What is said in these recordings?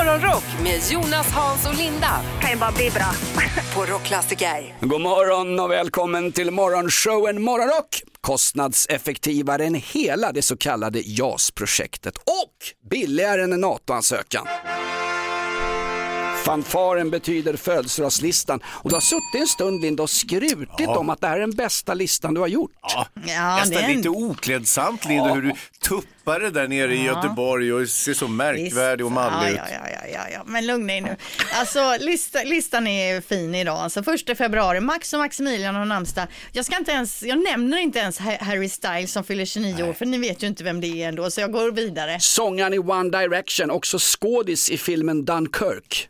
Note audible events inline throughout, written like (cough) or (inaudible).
Morgonrock med Jonas, Hans och Linda kan ju bara bli bra. (laughs) på Rockklassiker. God morgon och välkommen till morgonshowen Morgonrock. Kostnadseffektivare än hela det så kallade JAS-projektet och billigare än en NATO-ansökan. Fanfaren betyder födelsedagslistan och du har suttit en stund Linda och skrutit om att det här är den bästa listan du har gjort. Ja, Ja, nästan det är en- lite oklädsamt Linda hur du tuppar det där nere i Göteborg och ser så märkvärdig och mallig ja, ut. ja, ja, ja, ja, ja, men lugna er nu. Alltså lista, listan är fin idag. Alltså första februari, Max och Maximilian har namnsdag. Jag ska inte ens, jag nämner inte ens Ha- Harry Styles som fyller 29 år, för ni vet ju inte vem det är ändå, så jag går vidare. Sångaren i One Direction, också skådis i filmen Dunkirk.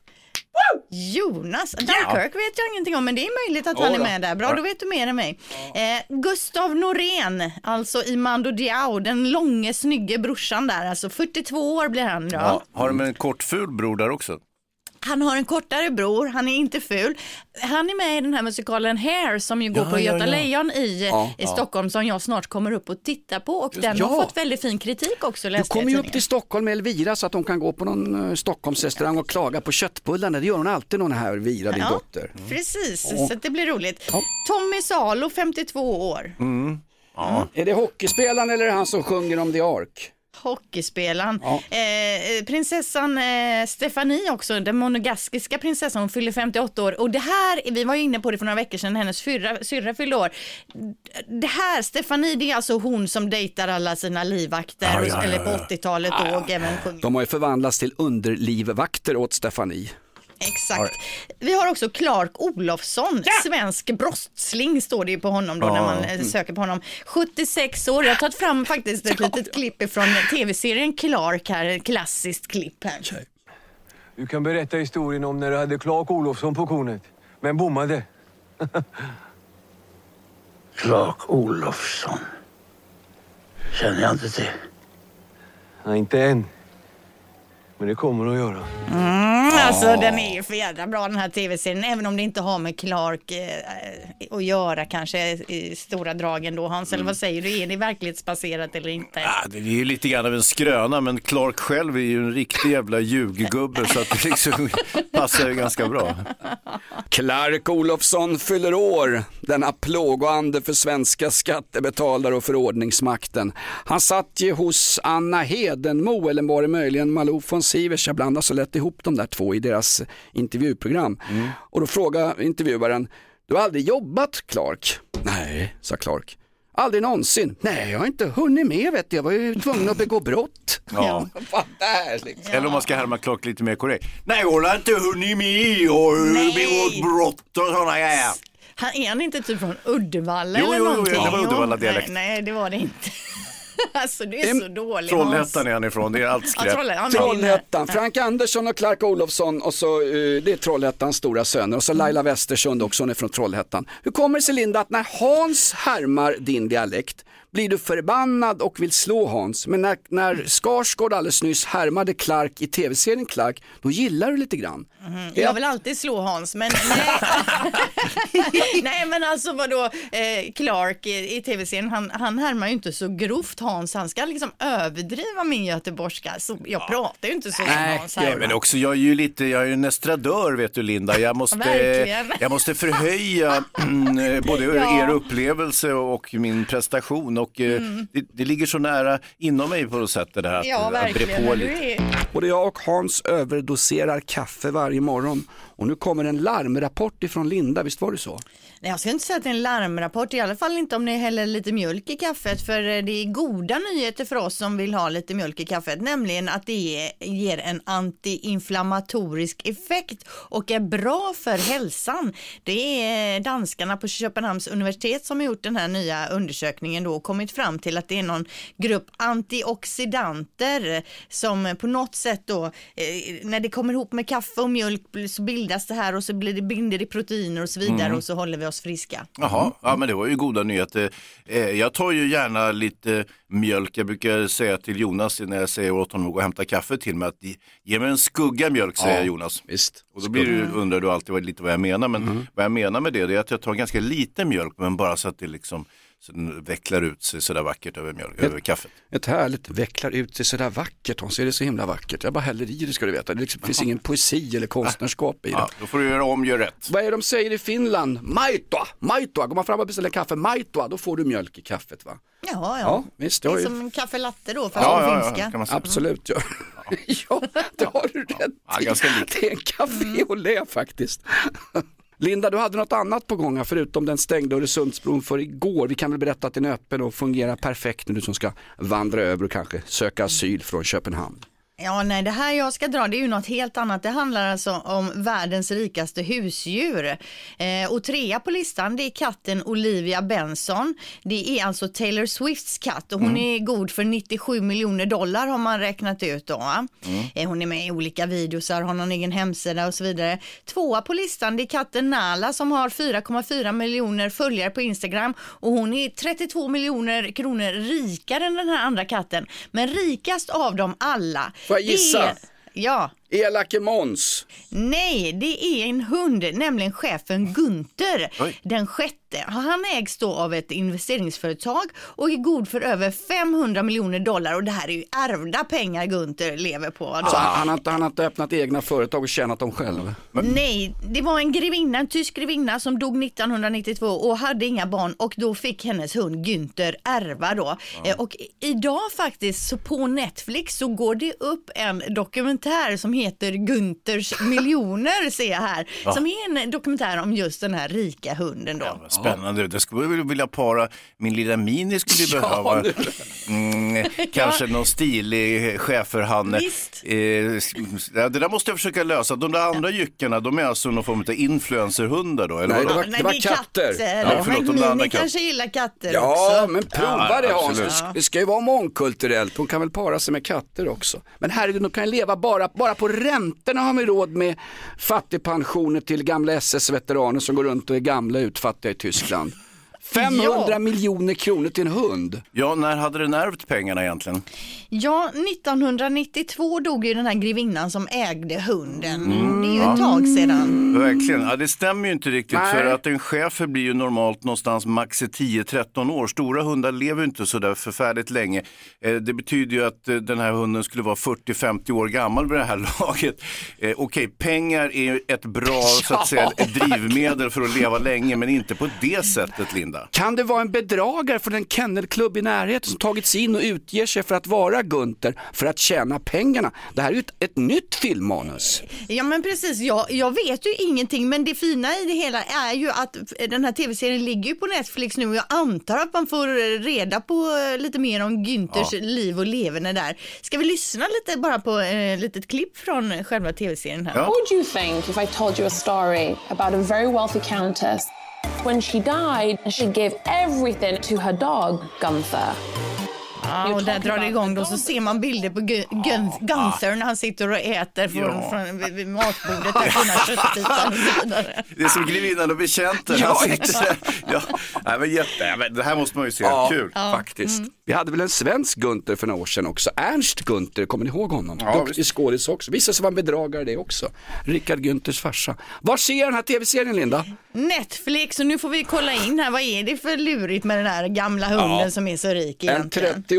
Jonas, Dunkirk vet jag ingenting om, men det är möjligt att han är med där. Bra, då vet du mer än mig. Eh, Gustav Norén, alltså i Mando Diao, den långe, snygge brorsan där, alltså 42 år blir han. Ja, har de en kortful bror där också? Han har en kortare bror, han är inte ful. Han är med i den här musikalen Hair som ju går Ja, på ja, Göta ja. Lejon i, Ja. i Stockholm som jag snart kommer upp och titta på och den Ja. har fått väldigt fin kritik också Du kommer ju upp till Stockholm med Elvira så att de kan gå på någon eh, Stockholmsrestaurang och klaga på köttbullarna. Det gör hon alltid någon här Elvira, din Ja. dotter. Precis, Ja. så det blir roligt. Ja. Tommy Salo, 52 år. Är det hockeyspelaren eller är det han som sjunger om The Ark? Hockeyspelaren. Ja. Eh, prinsessan eh, Stefanie också, den monegaskiska prinsessan, hon fyller 58 år. Och det här, vi var ju inne på det för några veckor sedan, hennes syrra, fyllde år. Det här, Stefanie, det är alltså hon som dejtar alla sina livvakter, Ja, ja, ja, eller på ja. 80-talet då, och även. De har ju förvandlats till underlivvakter åt Stefanie. Exakt. Vi har också Clark Olofsson, svensk brottsling står det ju på honom då när man eh, söker på honom. 76 år, jag har tagit fram faktiskt ett litet klipp ifrån tv-serien Clark här, ett klassiskt klipp här. Du kan berätta historien om när du hade Clark Olofsson på kornet, men bommade. (laughs) Clark Olofsson. Känner jag inte till. Nej, inte än. Men det kommer du att göra. Mm, alltså den är ju för jädra bra den här tv-serien, även om det inte har med Clark eh, att göra kanske i stora dragen då Hans, eller vad säger du, är det verklighetsbaserat eller inte? Ja, det är ju lite grann av en skröna men Clark själv är ju en riktig jävla ljuggubbe så att det liksom (laughs) passar ju ganska bra. Clark Olofsson fyller år, denna plågoande för svenska skattebetalare och förordningsmakten. Han satt ju hos Anna Hedenmo, eller var det möjligen Malou von Sivers, jag blandar så lätt ihop de där två i deras intervjuprogram. Och då frågade intervjuaren, du har aldrig jobbat Clark? Nej, sa Clark. Aldrig någonsin? Nej, jag har inte hunnit med vet du. Jag var ju tvungen att begå brott. Ja. (laughs) Fan, där liksom. Eller om man ska härma Clark lite mer korrekt. Nej, hon har inte hunnit med och begått brott och sådana grejer. Han, är han inte typ från Uddevalla Jo, eller jo, jo, någonting? det var Uddevalla-dialekt. Nej, nej, det var det inte. (laughs) alltså du är så dålig Trollhättan är han ifrån, det är allt Ja, skräp. Trollhättan. Trollhättan, Frank Andersson och Clark Olofsson och så, eh, det är Trollhättans stora söner och så Laila Westersund också, hon är från Trollhättan. Hur kommer det sig Linda att när Hans härmar din dialekt blir du förbannad och vill slå Hans, men när, när Skarsgård alldeles nyss härmade Clark i tv-serien Clark, då gillar du lite grann. Jag vill alltid slå Hans, men (laughs) nej. (laughs) nej men alltså vadå, eh, Clark i, i tv-serien, han, han härmar ju inte så grovt Hans, han ska liksom överdriva min göteborgska. Så jag pratar ju inte så som Nej, Hans gör Nej, härmar. men också, jag är ju lite, jag är ju en estradör vet du Linda. Jag måste, jag måste förhöja mm, både (laughs) Ja. er upplevelse och min prestation. Och eh, det, det ligger så nära inom mig på något sätt det där att, Mm. Ja, att bre verkligen. på lite. Är... Både jag och Hans överdoserar kaffe varje morgon och nu kommer en larmrapport ifrån Linda, visst var det så? Nej, jag ska inte säga att det är en larmrapport, i alla fall inte om ni häller lite mjölk i kaffet, för eh, det är goda nyheter för oss som vill ha lite mjölk i kaffet, nämligen att det ger- en antiinflammatorisk effekt och är bra för hälsan. Det är danskarna på Köpenhamns universitet som har gjort den här nya undersökningen då och kommit fram till att det är någon grupp antioxidanter som på något sätt då, eh, när det kommer ihop med kaffe och mjölk så bildas det här och så blir det binder i proteiner och så vidare och så håller vi oss friska. Jaha, ja men det var ju goda nyheter. Eh, jag tar ju gärna lite mjölk. Jag brukar säga till Jonas när jag säger åt honom att gå och hämta kaffe till mig att ge- mig en skugga mjölk säger Ja, Jonas. Visst. Och då blir du, undrar du alltid vad, lite vad jag menar. Men vad jag menar med det är att jag tar ganska lite mjölk men bara så att det liksom Så den vecklar ut sig sådär vackert över, mjölk, över kaffet. Ett härligt, vecklar ut sig sådär vackert, Hans, är det så himla vackert? Jag bara häller i det ska du veta, det liksom, finns ingen poesi eller konstnärskap i det. Ja, då får du göra om, gör rätt. Vad är det de säger i Finland? Maitoa, maitoa, går man fram och beställer kaffe, maitoa, då får du mjölk i kaffet va? Ja, ja. Ja, visst, Det är är som en kaffe latte då, fast Ja, på ja, ja, finska. säga. Absolut, ja. ja, (laughs) det har du rätt Ja, i. Det är en café au lait faktiskt. (laughs) Linda, du hade något annat på gång här, förutom den stängda Öresundsbron för igår. Vi kan väl berätta att den är öppen och fungerar perfekt nu du som ska vandra över och kanske söka asyl från Köpenhamn. Ja, nej, det här jag ska dra det är ju något helt annat. Det handlar alltså om världens rikaste husdjur. Eh, och trea på listan det är katten Olivia Benson. Det är alltså Taylor Swifts katt och hon är god för 97 miljoner dollar har man räknat ut då. va? Eh, hon är med i olika videosar, har någon egen hemsida och så vidare. Tvåa på listan det är katten Nala som har 4,4 miljoner följare på Instagram och hon är 32 miljoner kronor rikare än den här andra katten. Men rikast av dem alla. Får jag gissa? Det ja. Elake Måns. Nej, det är en hund, nämligen chefen Gunther. Oj. Den sjätte. Han ägs då av ett investeringsföretag och är god för över 500 miljoner dollar och det här är ju ärvda pengar Gunther lever på. Då. Så han, har inte, han har inte öppnat egna företag och tjänat dem själv. Nej, det var en grevinna, en tysk grevinna som dog 1992 och hade inga barn och då fick hennes hund Günther ärva då. Eh, Och idag faktiskt så på Netflix så går det upp en dokumentär som heter Günthers miljoner ser jag här. (laughs) Som är en dokumentär om just den här rika hunden då. Ja, spännande, det skulle jag vilja para, min lilla Mini skulle (laughs) ju behöva, mm, (laughs) kanske någon stilig schäferhanne. Eh, ja, det där måste jag försöka lösa, de där andra jyckarna, de är alltså någon form av influencerhundar då? Eller Nej, det var- det är katter. Ja, förlåt, men Mini katter. kanske gillar katter Ja, också. men prova Ja, det Hans. Det ska- Det ska ju vara mångkulturellt. Hon kan väl para sig med katter också. Men herregud, de kan ju leva bara, bara på räntorna har vi råd med fattigpensioner till gamla SS-veteraner som går runt och är gamla utfattiga i Tyskland. 500 Ja. miljoner kronor till en hund. Ja, när hade den ärvt pengarna egentligen? Ja, 1992 dog ju den här grevinnan som ägde hunden. Det är ju ett tag sedan. Verkligen, ja, det stämmer ju inte riktigt Nej. för att en schäfer blir ju normalt någonstans max i 10-13 år. Stora hundar lever ju inte så där förfärligt länge. Eh, det betyder ju att eh, den här hunden skulle vara 40-50 år gammal vid det här (laughs) laget. Eh, Okej, pengar är ju ett bra så att (laughs) säga, drivmedel för att leva länge men inte på det sättet Linda. Kan det vara en bedragare från en kennelklubb i närheten som tagit sig in och utger sig för att vara Gunther för att tjäna pengarna? Det här är ju ett, ett nytt filmmanus. Ja men precis, jag, jag vet ju ingenting men det fina i det hela är ju att den här tv-serien ligger ju på Netflix nu och jag antar att man får reda på eh, lite mer om Günthers liv och leverne där. Ska vi lyssna lite bara på eh, ett litet klipp från själva tv-serien här? Ja. What would you think if I told you a story about a very wealthy countess? When she died, she gave everything to her dog, Gunther. Ja, och där drar det igång då så ser man bilder på Gun- Gun- Gunther när han sitter och äter från, Ja. från, vid, vid matbordet där sina köttbitar och så vidare. (laughs) Det är som grevinnan och betjänten. Ja, (laughs) ja, nej, men jätte, ja, men det här måste man ju se, kul. faktiskt. Vi hade väl en svensk Gunther för några år sedan också. Ernst Gunther, kommer ni ihåg honom? Ja, Duktig skådis också. Visade sig vara en bedragare det också. Rickard Günthers farsa. Var ser jag den här tv-serien Linda? Netflix och nu får vi kolla in här, vad är det för lurigt med den här gamla hunden som är så rik En egentligen? 30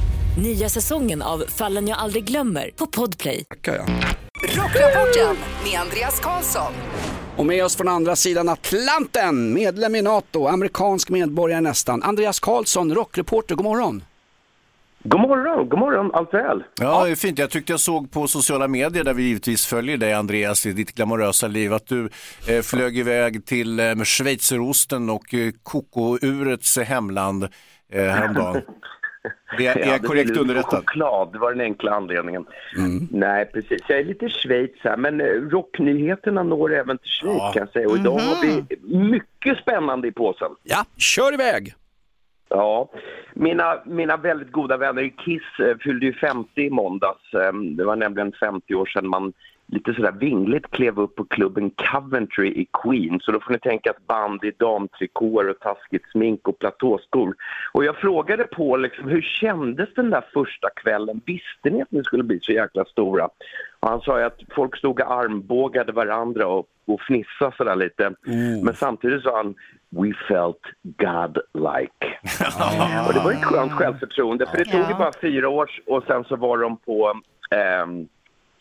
Nya säsongen av Fallen jag aldrig glömmer på Podplay. tackar jag. Rockrapporten med Andreas Karlsson. Och med oss från andra sidan Atlanten, medlem i NATO, amerikansk medborgare nästan. Andreas Karlsson, rockreporter, god morgon. God morgon, god morgon, allt väl? Ja, det är fint. Jag tyckte jag såg på sociala medier där vi givetvis följer dig Andreas i ditt glamorösa liv att du eh, flög iväg till eh, schweizerosten och eh, kokourets hemland eh, häromdagen. (laughs) Är, (laughs) är jag det korrekt underrättad? Choklad, det var den enkla anledningen. Mm. Nej, precis. Jag är lite Schweiz här, men eh, rocknyheterna når även till Schweiz Ja. kan jag säga. Och idag har vi mycket spännande i påsen. Ja, kör iväg. Ja, mina, mina väldigt goda vänner i Kiss eh, fyllde ju 50 i måndags. Eh, Det var nämligen 50 år sedan man lite sådär vingligt klev upp på klubben Coventry i Queens. Så då får ni tänka ett band i damtrikåer och taskigt smink och platåskor. Och jag frågade på liksom, hur kändes den där första kvällen? Visste ni att ni skulle bli så jäkla stora? Och han sa ju att folk stod och armbågade varandra och, och fnissade sådär lite. Men samtidigt sa han We felt God-like. (laughs) (laughs) Och det var ett skönt självförtroende, för det tog ju bara fyra år och sen så var de på ehm,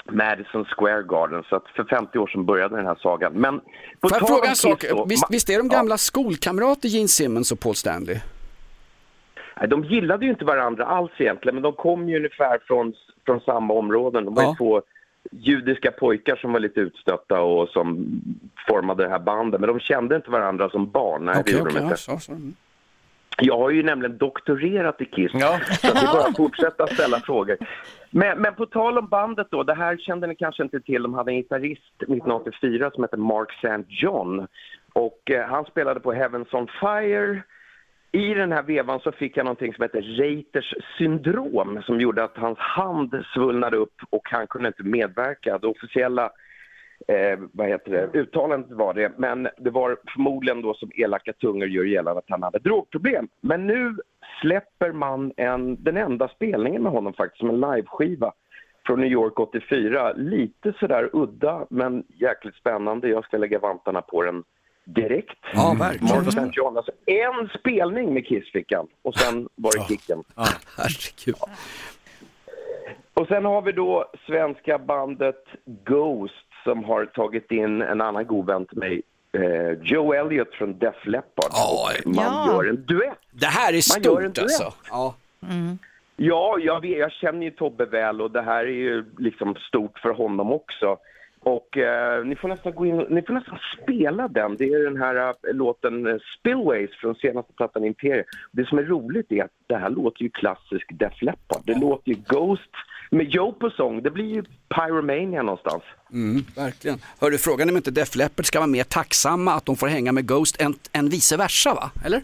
Madison Square Garden, så att för 50 år sedan började den här sagan. Men på Får jag fråga en sak? Då, Visst, visst är de Ja. gamla skolkamrater Gene Simmons och Paul Stanley? Nej, De gillade ju inte varandra alls egentligen, men de kom ju ungefär från, från samma områden. De var Ja. ju två judiska pojkar som var lite utstötta och som formade det här bandet, men de kände inte varandra som barn. Nej, det Okej, gjorde okej, de ja, inte. så, så. Jag har ju nämligen doktorerat i Kiss, Ja. så det är bara att fortsätta ställa frågor. Men, men på tal om bandet då, det här kände ni kanske inte till. De hade en gitarrist 1984 som hette Mark St. John. Och eh, han spelade på Heavens on Fire. I den här vevan så fick han någonting som heter Reiters syndrom som gjorde att hans hand svullnade upp och han kunde inte medverka. Det officiella eh, vad heter det, uttalandet var det, men det var förmodligen då som elaka tungor gör gällande att han hade drogproblem. Men nu släpper man en, den enda spelningen med honom faktiskt, som en liveskiva från New York 84. Lite sådär udda, men jäkligt spännande. Jag ska lägga vantarna på den direkt. Ja, verkligen. John, alltså en spelning med Kiss fick han och sen var det kicken. Herregud. Och sen har vi då svenska bandet Ghost som har tagit in en annan god vän till mig, eh, Joe Elliott från Def Leppard. Ja. Man Ja. gör en duett. Det här är Man gör en stort duett. alltså. Ja. Ja, jag, vet, jag känner ju Tobbe väl och det här är ju liksom stort för honom också. Och eh, ni får nästan gå in, ni får nästan spela den. Det är den här eh, låten eh, Spillways från senaste plattan Imperium. Det som är roligt är att det här låter ju klassisk Def Leppard. Det låter ju Ghost med Joe på sång. Det blir ju Pyromania någonstans. Mm, verkligen. Hörru, frågan är om inte Def Leppard ska vara mer tacksamma att de får hänga med Ghost än, än vice versa va? Eller?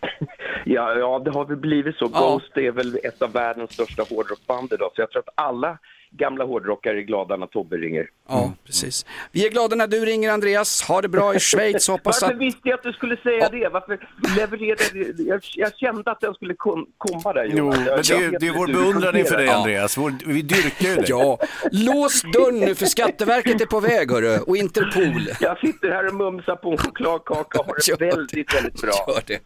(laughs) Ja, ja, det har väl blivit så. Ja. Ghost är väl ett av världens största hårdrockband idag. Så jag tror att alla gamla hårdrockare är glada när Tobbe ringer. Ja, precis. Vi är glada när du ringer Andreas. Ha det bra i Schweiz. (laughs) Hoppas Varför att... visste jag att du skulle säga det? Varför levererade? Jag, jag kände att den skulle kom, komma där Jo, men det, är- det är vår beundran inför dig. Andreas. Vår, vi dyrkar ju dig. Ja, lås dörren nu för Skatteverket är på väg hörru och Interpol. Jag sitter här och mumsar på en chokladkaka och har det. väldigt, väldigt bra. Gör det.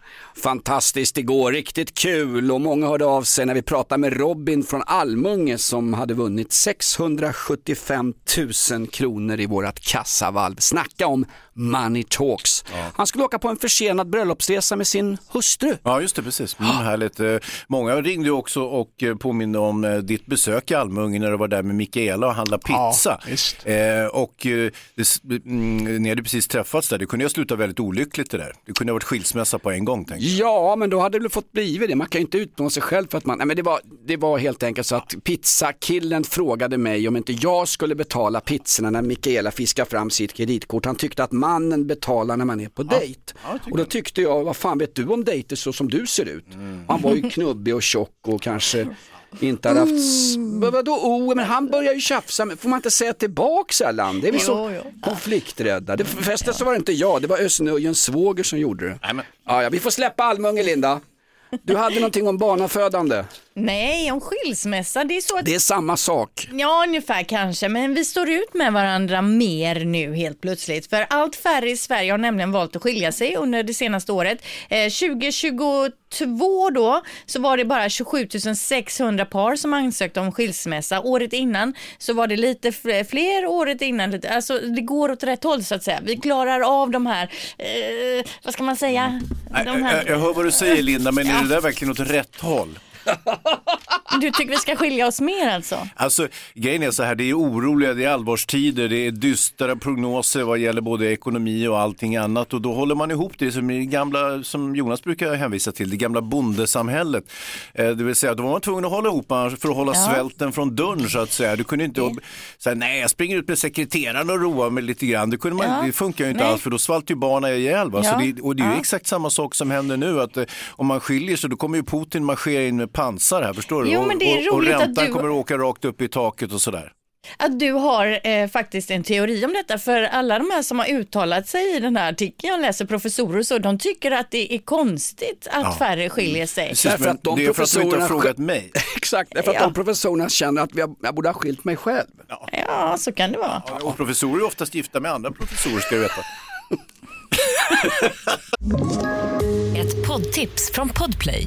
Fantastiskt igår, riktigt kul och många hörde av sig när vi pratade med Robin från Almunge som hade vunnit 675 000 kronor i vårat kassavalv. Snacka om money talks. Han skulle åka på en försenad bröllopsresa med sin hustru. Ja, just det, precis. Mm, härligt. Eh, Många ringde också och eh, påminde om eh, ditt besök i Almunge när du var där med Mikaela och handlade pizza. Eh, och eh, det, s- mm, ni hade precis träffats där. Det kunde ju ha slutat väldigt olyckligt det där. Det kunde ha varit skilsmässa på en gång. Tänkte. jag. Ja, men då hade det väl fått blivit det. Man kan ju inte utplåna sig själv för att man, nej men det var, det var helt enkelt så att pizzakillen frågade mig om inte jag skulle betala pizzorna när Mikaela fiskar fram sitt kreditkort. Han tyckte att mannen betalar när man är på dejt. och då tyckte jag, vad fan vet du om dejter så som du ser ut? Han var ju knubbig och tjock och kanske inte hade haft, vad- vadå oh, men han börjar ju tjafsa, får man inte säga tillbaks Allan? Det är vi så konflikträdda. Det, förresten så var det inte jag, det var Özz svåger som gjorde det. Nej, men, Ja, ja, vi får släppa Almunge Linda. Du hade någonting om barnafödande. Nej, om skilsmässa, det är så att Det är samma sak. Ja, ungefär kanske, men vi står ut med varandra mer nu helt plötsligt. För allt färre i Sverige har nämligen valt att skilja sig under det senaste året. Eh, 2022 då så var det bara 27 600 par som ansökte om skilsmässa. Året innan så var det lite fl- fler, året innan lite, alltså det går åt rätt håll så att säga. Vi klarar av de här, eh, vad ska man säga? Nej, De här... jag, jag hör vad du säger Linda, men är det där verkligen åt rätt håll? (laughs) Du tycker vi ska skilja oss mer alltså? Alltså grejen är så här, det är oroliga, det är allvarstider, det är dystra prognoser vad gäller både ekonomi och allting annat och då håller man ihop det som, det gamla, som Jonas brukar hänvisa till, det gamla bondesamhället. Eh, det vill säga, då var man tvungen att hålla ihop för att hålla Ja. svälten från dörren så att säga. Du kunde inte säga, nej jag springer ut med sekreteraren och roar mig lite grann. Det, kunde man, Ja. det funkar ju inte Nej. alls för då svalt ju barnen ihjäl. Va? Så Ja. det, och det är ju exakt samma sak som händer nu, att eh, om man skiljer sig då kommer ju Putin marschera in med pansar här, förstår du? Jo, men det är och, och roligt att räntan du- kommer att åka rakt upp i taket och sådär. Att du har eh, faktiskt en teori om detta, för alla de här som har uttalat sig i den här artikeln, jag läser professorer och så, de tycker att det är konstigt att Ja. färre skiljer sig. Precis, Därför men att de det är för att de inte har professorerna frågat mig. (laughs) Exakt, därför att Ja. de professorerna känner att jag borde ha skilt mig själv. Ja, så kan det vara. Och professorer är oftast gifta med andra professorer ska du veta. (laughs) Ett poddtips från Podplay.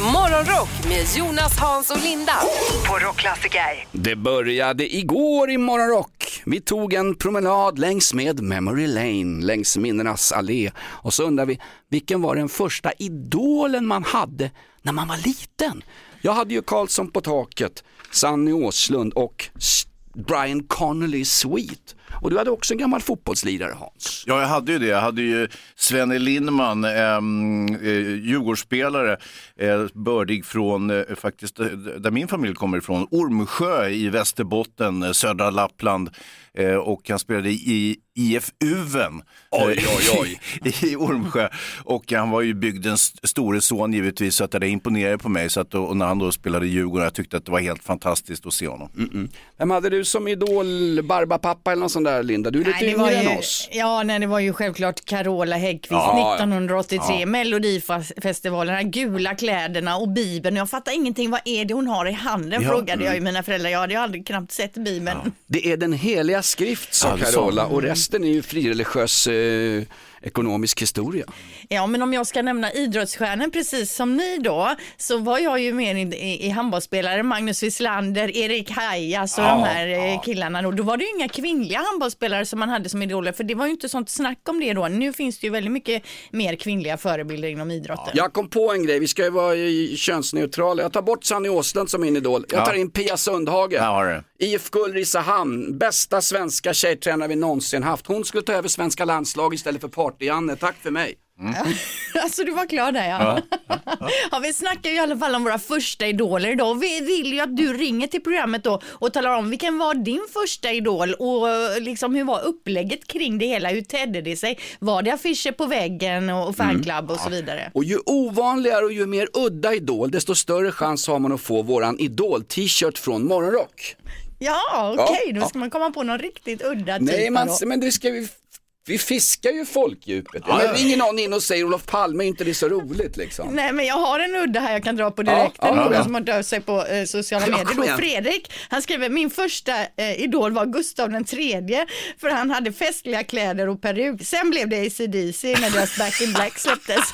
Morgonrock med Jonas, Hans och Linda på Rockklassiker. Det började igår i Morgonrock. Vi tog en promenad längs med Memory Lane, längs minnenas allé. Och så undrar vi, vilken var den första idolen man hade när man var liten? Jag hade ju Karlsson på taket, Sanny Åslund och Brian Connolly Sweet. Och du hade också en gammal fotbollslirare Hans. Ja, jag hade ju det. Jag hade ju Svenne Lindman, ähm, eh, Djurgårdsspelare, eh, bördig från, eh, faktiskt, eh, där min familj kommer ifrån, Ormsjö i Västerbotten, eh, södra Lappland. Eh, och han spelade i IF Uven Oj, eh, oj, oj. (laughs) i Ormsjö. Och han var ju bygdens store son givetvis, så att det imponerade på mig. Så att, och när han då spelade i Djurgården, jag tyckte att det var helt fantastiskt att se honom. Mm-mm. Vem hade du som idol, Barbapapa eller något sånt där Linda? Du är lite Nej, det var yngre ju, än oss. Ja, nej, det var ju självklart Carola Häggkvist Ja, ja. 1983, Ja. Melodifestivalen, de gula kläderna och Bibeln. Jag fattar ingenting, vad är det hon har i handen? Ja, Frågade jag ju mm. mina föräldrar. Jag hade ju aldrig knappt sett Bibeln. Det är den heliga skrift sa Ja, sa Carola och resten är ju frireligiös eh, ekonomisk historia. Ja, men om jag ska nämna idrottsstjärnor precis som ni då, så var jag ju med i, i, handbollsspelare, Magnus Wislander, Erik Hajas och Ja, de här ja. killarna. Då. då var det ju inga kvinnliga handbollsspelare som man hade som idoler, för det var ju inte sånt snack om det då. Nu finns det ju väldigt mycket mer kvinnliga förebilder inom idrotten. Jag kom på en grej, vi ska ju vara i- könsneutrala. Jag tar bort Sanny Åslund som min idol. Jag Ja. tar in Pia Sundhage. IFK Ulricehamn, bästa svenska tjejtränare vi någonsin haft. Hon skulle ta över svenska landslag istället för Party-Janne. Tack för mig. (laughs) alltså du var klar där ja. ja. vi snackar ju i alla fall om våra första idoler idag. Vi vill ju att du ringer till programmet då och talar om vilken var din första idol och eh, liksom hur var upplägget kring det hela? Hur tedde det sig? Var det affischer på väggen och och fanclub och så vidare? Och ju ovanligare och ju mer udda idol, desto större chans har man att få våran idol-t-shirt från Morgonrock. Ja, okej, Ja, då ja. ska man komma på någon riktigt udda typ. Nej, man, men det ska vi, vi fiskar ju folkdjupet. Ja, men ja. ringer någon in och säger Olof Palme, är inte det så roligt liksom? Nej men jag har en udda här jag kan dra på direkt. Ja, ja, Någon ja. som har döpt sig på eh, sociala Ja, medier. Då. Fredrik, han skriver min första eh, idol var Gustav den tredje för han hade festliga kläder och peruk. Sen blev det ACDC när deras Back in Black släpptes. (laughs)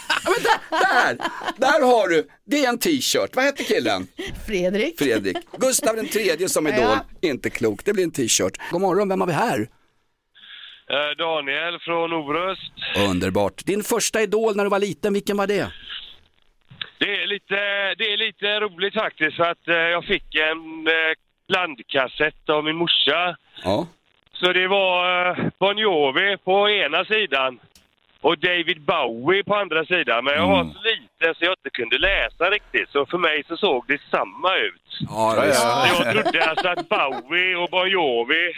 Där, där har du, det är en t-shirt. Vad heter killen? Fredrik. Fredrik. Gustav den tredje som idol, inte klokt. Det blir en t-shirt. God morgon, vem har vi här? Eh, Daniel från Orust. Underbart. Din första idol när du var liten, vilken var det? Det är lite, det är lite roligt faktiskt för att eh, jag fick en eh, landkassett av min morsa. Ja. Så det var Bon Jovi på ena sidan och David Bowie på andra sidan. Men jag var Mm. så liten så jag inte kunde läsa riktigt. Så för mig så såg det samma ut. Ja, visst. Så jag trodde alltså att Bowie och Bon Jovi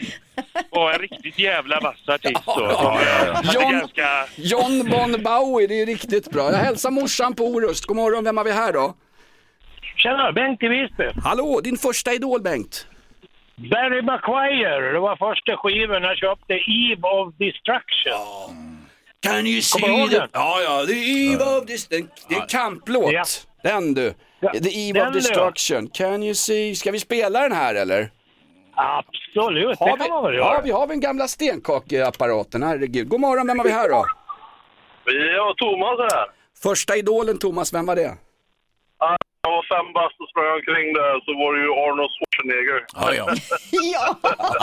var en riktigt jävla vass artist då. Eh, hade John, ganska... John Bon Bowie, det är riktigt bra. Jag hälsar morsan på Orust. God morgon, vem har vi här då? Tjena, Bengt i Visby. Hallå, din första idol Bengt? Barry Maguire, det var första skivan jag köpte, Eve of Destruction. Can you Kommer du ihåg den? Ja, ja, the eve of this, det, det är kamplåt. Ja. Den du. Ja, The Eve den of du. Destruction. Can you see? Ska vi spela den här eller? Absolut, det Har kan vi, man väl ja, göra. vi har den gamla stenkakeapparaten, herregud. God morgon, vem har vi här då? Vi har Thomas här. Första idolen Thomas, vem var det? Jag var fem bast och sprang omkring där så var det ju Arnold Schwarzenegger. Ja, ja. (laughs) ja,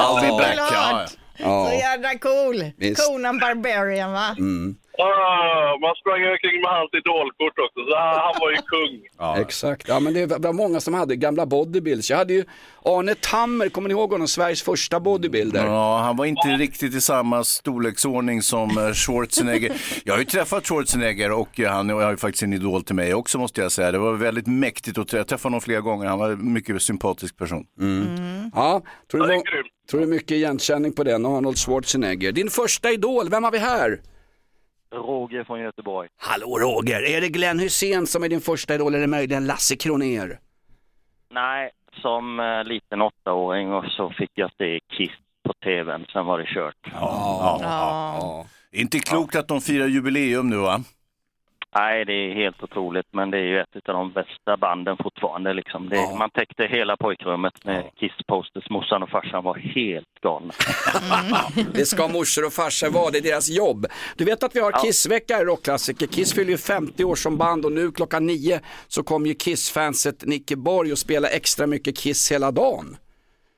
I'll be back. klart. Ja, Ja. Så jävla cool. Visst. Conan Barbarian va? Mm. Ah, man sprang omkring med hans idolkort också, så han, var ju kung. (laughs) Exakt, ja men det var många som hade gamla bodybuilds. Jag hade ju Arne Tammer, kommer ni ihåg honom? Sveriges första bodybuilder. Ja, han var inte riktigt i samma storleksordning som eh, Schwarzenegger. Jag har ju träffat Schwarzenegger och eh, han är ju faktiskt en idol till mig också måste jag säga. Det var väldigt mäktigt att trä- jag träffade honom flera gånger. Han var en mycket sympatisk person. Ja, tror du, må- tror du mycket igenkänning på den, Arnold Schwarzenegger. Din första idol, vem har vi här? Roger från Göteborg. Hallå Roger, är det Glenn Hussein som är din första idol eller är det möjligen Lasse Kronér? Nej, som eh, liten åttaåring och så fick jag se Kiss på tvn, sen var det kört. Ja, ja, ja. Inte klokt att de firar jubileum nu va? Nej, det är helt otroligt, men det är ju ett av de bästa banden fortfarande. Liksom. Det, Man täckte hela pojkrummet med Kiss-posters. Morsan och farsan var helt galna. (laughs) Det ska morsor och farsor vara, det är deras jobb. Du vet att vi har Kiss-vecka i Rockklassiker. Kiss fyller ju 50 år som band och nu klockan nio så kommer ju Kiss-fanset Nicke Borg och spela extra mycket Kiss hela dagen.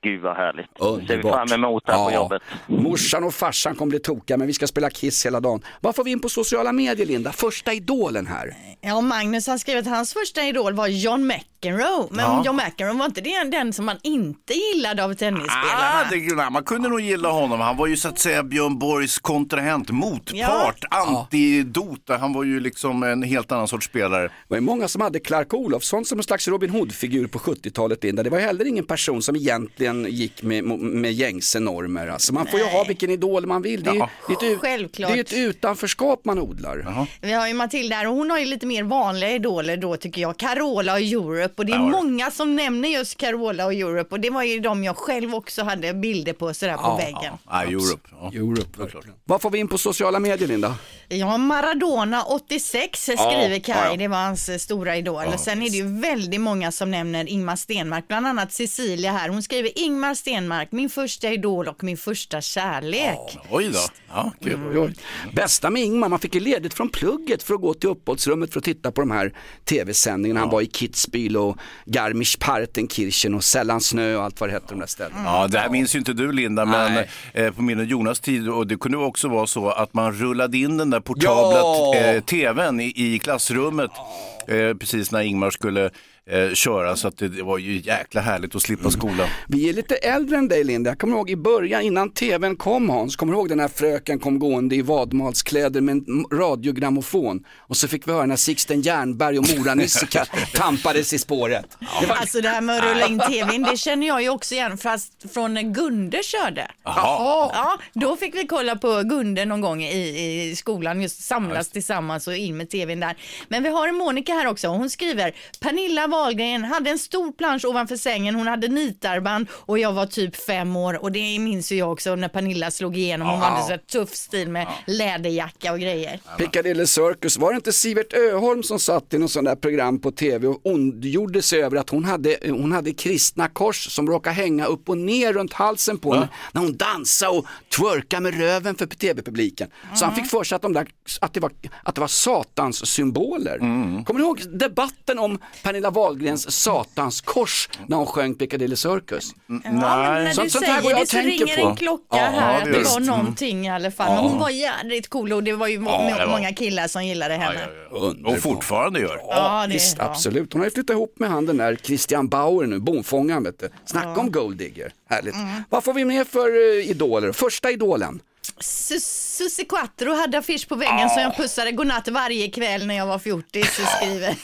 Gud vad härligt. Det ser vi Underbart. fram emot här på jobbet. Morsan och farsan kommer bli tokiga men vi ska spela Kiss hela dagen. Vad får vi in på sociala medier Linda? Första idolen här. Ja, Magnus han skrev att hans första idol var John McEnroe. Men Ja. John McEnroe var inte det den som man inte gillade av tennisspelarna? Ah, det, nej, man kunde nog gilla honom. Han var ju så att säga Björn Borgs kontrahent, motpart, antidot. Han var ju liksom en helt annan sorts spelare. Det var många som hade Clark Olofsson som en slags Robin Hood-figur på 70-talet Linda. Det var heller ingen person som egentligen gick med, med gängse normer. Alltså man får ju ha vilken idol man vill. Det är, ju- det är, ett, ut- Självklart. det är ett utanförskap man odlar. Vi har ju Matilda här och hon har ju lite mer vanliga idoler då tycker jag. Carola och Europe och det är många som nämner just Carola och Europe och det var ju de jag själv också hade bilder på sådär på väggen. Ah, Europe. Ja. Europe. Vad får vi in på sociala medier Linda? Ja, Maradona 86 skriver Ja, Kai, ja, ja. det var hans eh, stora idol. Ja, Sen är det ju väldigt många som nämner Ingmar Stenmark, bland annat Cecilia här. Hon skriver Ingmar Stenmark, min första idol och min första kärlek. Oj då. Ja, kul. Oj, oj. Bästa med Ingmar, man fick ju ledigt från plugget för att gå till uppehållsrummet för att titta på de här tv-sändningarna. Han var i Kitzbühel och Garmisch-Partenkirchen och Sällan snö och allt vad det hette de där ställena. Ja, det här minns ju inte du Linda, men eh, på min och Jonas tid, och det kunde också vara så att man rullade in den där portabla Ja. eh, tvn i, i klassrummet eh, precis när Ingmar skulle eh, köra, så att det, det var ju jäkla härligt att slippa skolan. Vi är lite äldre än dig Linda, jag kommer ihåg i början innan tvn kom Hans, kommer du ihåg den här fröken kom gående i vadmalskläder med en radiogrammofon och så fick vi höra när Sixten Jernberg och Mora-Nisse (laughs) tampades i spåret. Det var... Alltså det här med att rulla in tvn, det känner jag ju också igen fast från när Gunde körde. Ja, då fick vi kolla på Gunde någon gång i, i skolan, just samlas tillsammans och in med tvn där. Men vi har en Monica här också, hon skriver Pernilla Wahlgren hade en stor plansch ovanför sängen, hon hade nitarband och jag var typ fem år. Och det minns ju jag också när Pernilla slog igenom, hon hade så tuff stil med läderjacka och grejer. Piccadilly Circus, var det inte Sivert Öholm som satt i något sånt där program på tv och ondgjorde sig över att hon hade, hon hade kristna kors som råkade hänga upp och ner runt halsen på henne när hon dansade och twerkade med röven för tv-publiken. Så han fick för sig att, de där, att, det var, att det var satans symboler. Kommer ni ihåg debatten om Pernilla Wahlgrens satans kors när hon sjöng Piccadilly Circus? Ja, men när du Sånt- sånt här går säger jag det så ringer på. en klocka Ja, här ja, att det det är var någonting i alla fall. Men Ja. hon var jädrigt cool och det var ju må- Ja, det var. många killar som gillade henne. Och fortfarande gör. Ja, det- Visst, ja. absolut. Hon har ju flyttat ihop med han den där Christian Bauer nu, bonfångaren vet du. Snacka om golddigger, härligt. Mm. Vad får vi med för uh, idoler? Första idolen? Sus- Susie Quattro hade affisch på väggen som jag pussade godnatt varje kväll när jag var fjortis och skriver.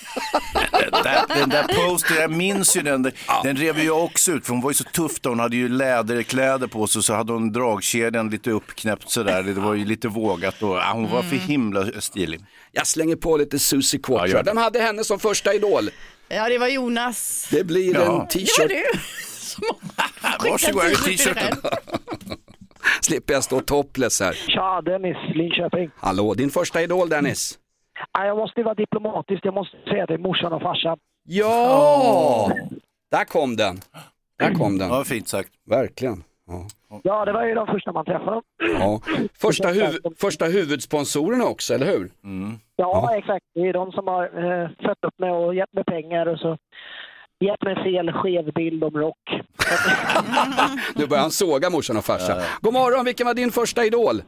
(laughs) Den där, den där posten, jag minns ju den, den, den rev jag också ut för hon var ju så tuff då, hon hade ju läderkläder på sig så hade hon dragkedjan lite uppknäppt sådär, det var ju lite vågat och ja, hon var för himla stilig. Jag slänger på lite Susie Ja, Quattro. det. Vem hade henne som första idol? Ja, det var Jonas. Det blir Ja. (laughs) en Det var t-shirt. du. Varsågod, t-shirten. Slipper jag stå topless här. Tja, Dennis Linköping. Hallå, din första idol Dennis? Ja, jag måste vara diplomatisk. Jag måste säga till morsan och farsan. Ja! Där kom den. Där kom den. Ja, fint sagt. Verkligen. Ja. Ja, det var ju de första man träffade. Ja. Första, huv- första huvudsponsorerna också, eller hur? Ja, exakt. Det är de som har eh, fött upp mig och gett mig pengar och så gett mig fel skev bild om rock. (laughs) Nu börjar han såga morsan och farsan. God morgon, vilken var din första idol?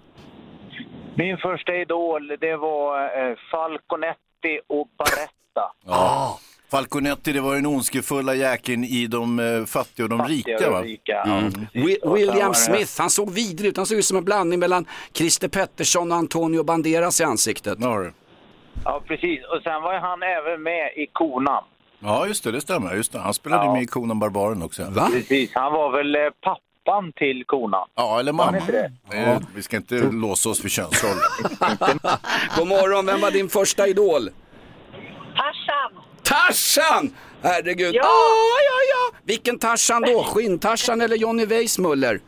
Min första idol, det var eh, Falconetti och Baretta. Ja. Falconetti, det var den ondskefulla jäkeln i de eh, fattiga och de Fattiga rika och va? rika, Mm. Wi- Och sen var William det- Smith, han såg vidrig ut. Han såg ut som en blandning mellan Christer Pettersson och Antonio Banderas i ansiktet. Ja, precis. Och sen var ju han även med i Konan. Ja, just det, det stämmer. Just det. Han spelade Ja. med i Konan Barbaren också. Va? Precis. Han var väl eh, pappan till Konan. Ja, eller mamma. Eh, Vi ska inte låsa oss för könsroller. (laughs) God morgon, vem var din första idol? Tarzan! Tarzan! Herregud. Ja. Ah, ja, ja. Vilken Tarzan då? Skinn-Tarzan eller Johnny Weissmuller?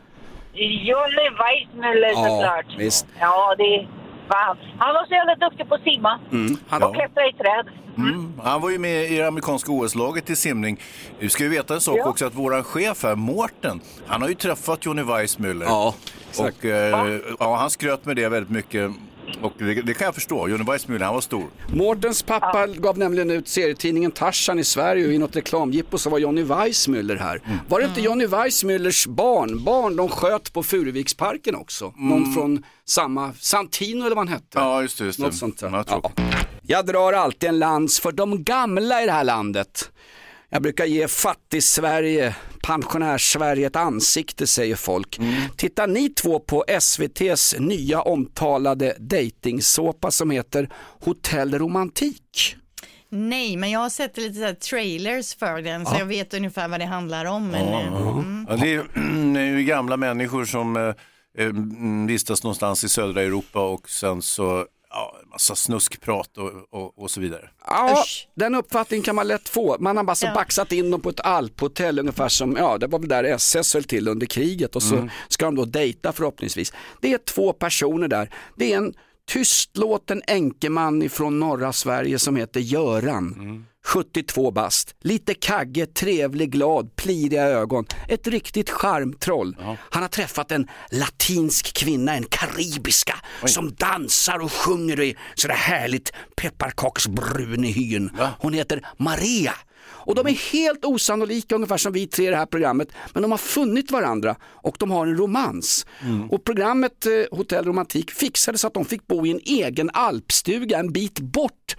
Johnny Weissmuller Ja, såklart. visst. Ja, det han. Var så jävla duktig på att simma Mm, han- och klättra i träd. Mm. Han var ju med i det amerikanska OS-laget i simning. Du ska ju veta en sak Ja. också att våran chef här, Mårten, han har ju träffat Johnny Weissmuller. Ja, Och eh, ja, han skröt med det väldigt mycket. Och det, det kan jag förstå. Johnny Weissmuller, han var stor. Mårtens pappa gav nämligen ut serietidningen Tarzan i Sverige och i något reklamjippo så var Johnny Weissmuller här. Mm. Var det inte Johnny Weissmullers barn, barn de sköt på Furuviksparken också? Någon från samma, Santino eller vad han hette? Mm. Ja, just det. Just det. Något sånt där. Jag. Ja. Jag drar alltid en lans för de gamla i det här landet. Jag brukar ge fattig-Sverige, pensionärs-Sverige ett ansikte säger folk. Mm. Tittar ni två på SVTs nya omtalade dejtingsåpa som heter Hotell Romantik? Nej, men jag har sett lite så här trailers för den så Ja. jag vet ungefär vad det handlar om. Men, eh, mm. Ja, det, är, (clears throat) det är ju gamla människor som eh, eh, vistas någonstans i södra Europa och sen så ja, en massa snuskprat och, och, och så vidare. Ja, den uppfattningen kan man lätt få. Man har bara så Ja. baxat in dem på ett alphotell ungefär som, ja det var väl där SS höll till under kriget och så Mm. ska de då dejta förhoppningsvis. Det är två personer där. Det är en tystlåten enkeman ifrån norra Sverige som heter Göran. 72 bast, lite kagge, trevlig, glad, pliriga ögon. Ett riktigt charmtroll. Han har träffat en latinsk kvinna, en karibiska, som dansar och sjunger i sådär härligt pepparkaksbrun i hyn. Hon heter Maria. Och de är helt osannolika ungefär som vi tre i det här programmet. Men de har funnit varandra och de har en romans. Och programmet eh, Hotell Romantik fixade så att de fick bo i en egen alpstuga en bit bort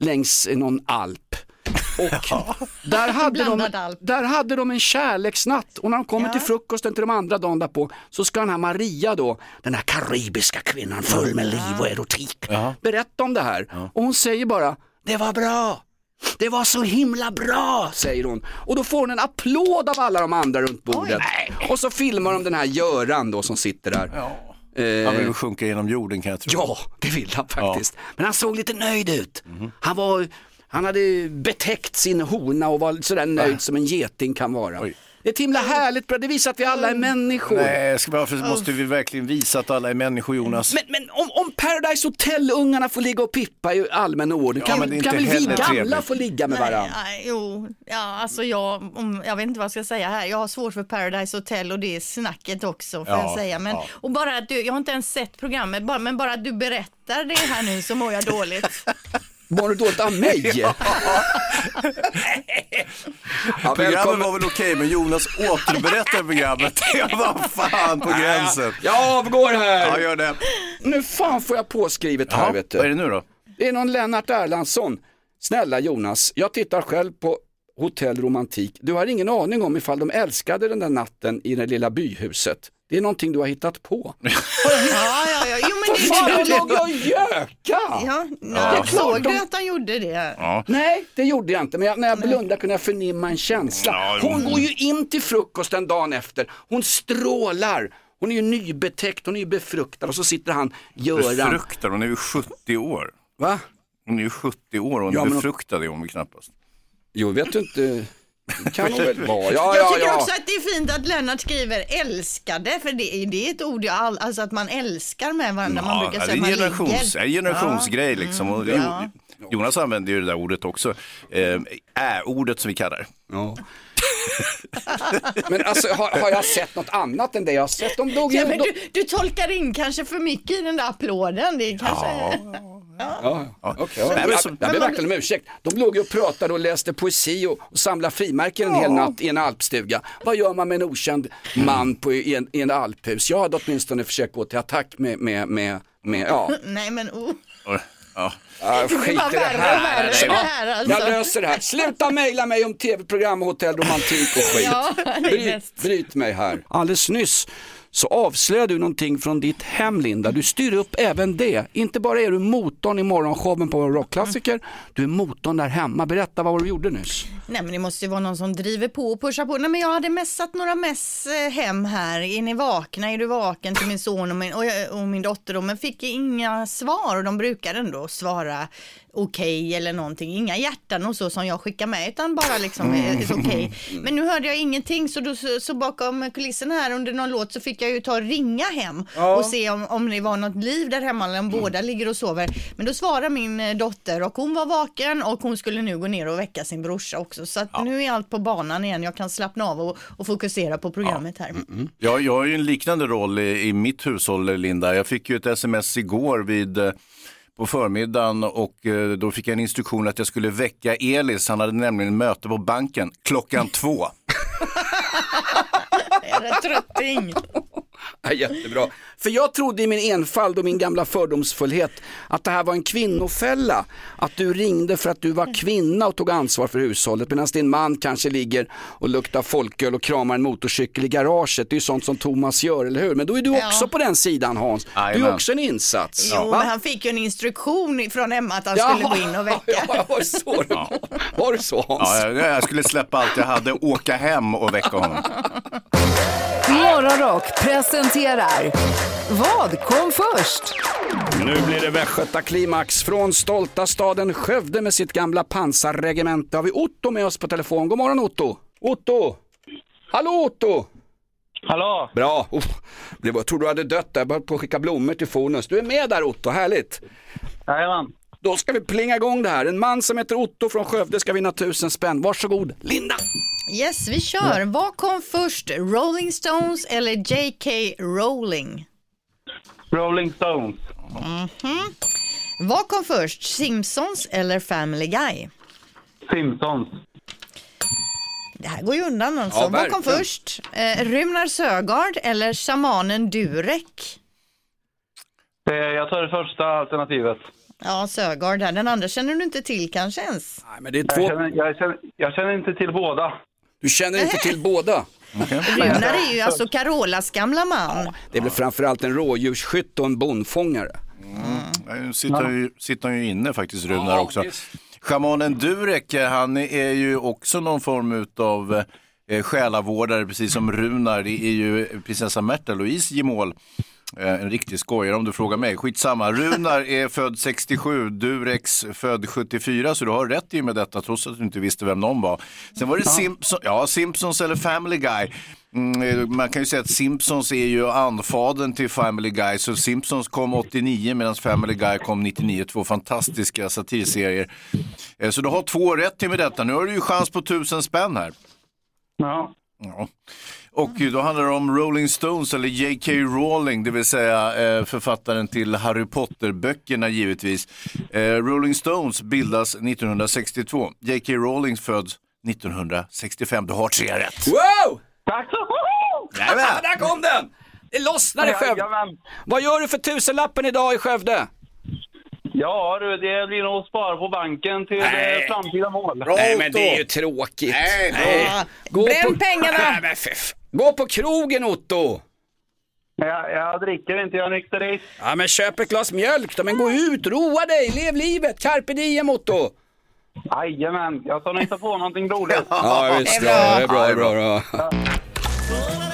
längs någon alp. Och (laughs) där, hade de, där hade de en kärleksnatt och när de kommer till frukosten till de andra dagen därpå så ska den här Maria då, den här karibiska kvinnan full med liv och erotik, berätta om det här. Och hon säger bara, det var bra. Det var så himla bra, säger hon. Och då får hon en applåd av alla de andra runt bordet. Och så filmar de den här Göran då som sitter där. Eh, Han vill sjunka genom jorden kan jag tro. Ja, det vill han faktiskt. Men han såg lite nöjd ut. Han, var, han hade betäckt sin hona och var sådär nöjd som en geting kan vara. Det är ett himla härligt bra, det visar att vi alla är människor. Nej, ska varför måste vi verkligen visa att alla är människor Jonas? Men, men om, om Paradise Hotel-ungarna får ligga och pippa i allmän ordning, Ja, kan, väl vi gamla trevligt. få ligga med varandra? Nej, jo, ja, alltså jag, om, jag vet inte vad jag ska säga här. Jag har svårt för Paradise Hotel och det är snacket också får Ja, jag säga. Men, ja. Och bara att du, jag har inte ens sett programmet, bara, men bara att du berättar det här nu så mår jag dåligt. (laughs) Mår du dåligt av mig? (laughs) Ja, Programmet var väl okej, men Jonas återberättar programmet. (laughs) Det var fan på gränsen. Jag avgår här. Ja, gör det. Nu fan får jag påskrivet här vet du. vad är det nu då? Det är någon Lennart Erlandsson. Snälla Jonas, jag tittar själv på Hotell Romantik. Du har ingen aning om ifall de älskade den där natten i det lilla byhuset. Det är någonting du har hittat på. (laughs) ja, ja, ja. Jo, men För fan, det, jag låg och göka! Ja, Ja. jag såg du att han gjorde det? Nej, det gjorde jag inte, men jag, när jag blundade kunde jag förnimma en känsla. Ja, Hon går ju in till frukosten dagen efter, hon strålar. Hon är ju nybetäckt, hon är ju befruktad och så sitter han, Göran. Befruktad, hon är ju 70 år. Va? Hon är ju 70 år och hon Ja, befruktad är hon väl knappast. Jo, vet du inte. Kan hon väl vara. Ja, jag ja, tycker ja. också att det är fint att Lennart skriver älskade, för det, det är ett ord jag all, alltså att man älskar med varandra. man brukar det säga är man generations, ligger. en generationsgrej liksom. Och, Ja. Jonas använder ju det där ordet också, eh, ä-ordet som vi kallar det. Ja. (laughs) Men alltså har, har jag sett något annat än det jag har sett? De dog ju... Ja, men de- du, du tolkar in kanske för mycket i den där applåden. Det är kanske... Ja, okej. Nej, jag, men jag, ber verkligen om ursäkt. De låg ju och pratade och läste poesi och, och samlade frimärken en hel natt i en alpstuga. Vad gör man med en okänd man på, i, en, i en alphus? Jag hade åtminstone försökt gå till attack med, med, med, med ja. (laughs) Nej men oh. Ja. Ja, blir skit i det här. värre det här, alltså. Jag löser det här. Sluta mejla mig om tv-program, hotell, romantik och skit. Ja, bryt, bäst. bryt mig här. Alldeles nyss så avslöjar du någonting från ditt hem Linda. Du styr upp även det. Inte bara är du motorn i morgonshowen på rockklassiker, du är motorn där hemma. Berätta vad du gjorde nyss. Nej men det måste ju vara någon som driver på och pushar på. Nej men jag hade messat några mess eh, hem här. Är ni vakna? Är du vaken? Till min son och min, och, jag- och min dotter då. Men fick inga svar och de brukar ändå svara okej eller någonting. Inga hjärtan och så som jag skickar med utan bara liksom eh, är okej. Men nu hörde jag ingenting så, då, så, så bakom kulissen här under någon låt så fick jag ju ta och ringa hem Ja. och se om, om det var något liv där hemma eller om båda ligger och sover. Men då svarar min eh, dotter och hon var vaken och hon skulle nu gå ner och väcka sin brorsa också. Så att nu är allt på banan igen. Jag kan slappna av och, och fokusera på programmet här. Ja, jag har ju en liknande roll i, i mitt hushåll, Linda. Jag fick ju ett sms igår vid eh, på förmiddagen och eh, då fick jag en instruktion att jag skulle väcka Elis. Han hade nämligen möte på banken klockan två. (laughs) Är det trötting? Ja, jättebra. För jag trodde i min enfald och min gamla fördomsfullhet att det här var en kvinnofälla. Att du ringde för att du var kvinna och tog ansvar för hushållet medan din man kanske ligger och luktar folköl och kramar en motorcykel i garaget. Det är ju sånt som Thomas gör, eller hur? Men då är du Ja. också på den sidan Hans. Du är också en insats. Jo, Va? men han fick ju en instruktion från Emma att han Jaha. skulle gå in och väcka. Ja, var det så (laughs) var? Det så Hans? Ja, jag, jag skulle släppa allt jag hade, åka hem och väcka honom. Morgonrock presenterar Vad kom först? Nu blir det västgötaklimax från stolta staden Skövde med sitt gamla pansarregemente. Har vi Otto med oss på telefon? God morgon Otto! Otto! Hallå Otto! Hallå! Bra! Oh, det var, jag trodde du hade dött där, jag höll på att skicka blommor till Fonus. Du är med där Otto, härligt! Jajamän. Då ska vi plinga igång det här. En man som heter Otto från Skövde ska vinna tusen spänn. Varsågod, Linda! Yes, vi kör. Vad kom först? Rolling Stones eller J.K. Rowling? Rolling Stones. Mhm. Vad kom först? Simpsons eller Family Guy? Simpsons. Det här går ju undan alltså. Ja, Vad kom först? Eh, Runar Sögaard eller shamanen Durek? Eh, Jag tar det första alternativet. Ja, Sögaard här. Den andra känner du inte till kanske ens? Nej, men det är Jag, känner, jag, känner, jag känner inte till båda. Du känner inte till båda? Runar är ju alltså Carolas gamla man. Det är väl framförallt en rådjursskytt och en bondfångare. Nu sitter, ju, sitter han ju inne faktiskt, Runar också. Schamanen Durek, han är ju också någon form av eh, själavårdare, precis som Runar. Det är ju prinsessa Märta Louise Gemål. Eh, En riktig skojare om du frågar mig. Skitsamma. Runar är född 67, Durex född 74, så du har rätt i med detta trots att du inte visste vem någon var. Sen var det Simpson, ja, Simpsons eller Family Guy. Mm, eh, man kan ju säga att Simpsons är ju anfadern till Family Guy, så Simpsons kom 89 medan Family Guy kom 99. Två fantastiska satirserier. Eh, Så du har två rätt till med detta. Nu har du ju chans på tusen spänn här. Ja. Ja. Och då handlar det om Rolling Stones eller J.K. Rowling, det vill säga eh, författaren till Harry Potter-böckerna givetvis. Eh, Rolling Stones bildas 1962. J.K. Rowling föds 1965. Du har tre rätt. Wow! Tack så Jajamän. Där kom den! Det lossnar i Skövde. Vad gör du för tusenlappen idag i Skövde? Ja du, det blir nog att spara på banken till eh, framtida mål. Nej men det är ju tråkigt. Nej, då. Gå Bränn på... pengarna! Nej, men fy f- Gå på krogen Otto! Jag, jag dricker inte, jag är nykterist. Ja men köp ett glas mjölk då, men gå ut, roa dig, lev livet, carpe diem Otto! Jajamän, jag ska nog hitta på någonting roligt. Ja visst, det är bra, det är bra. Det är bra.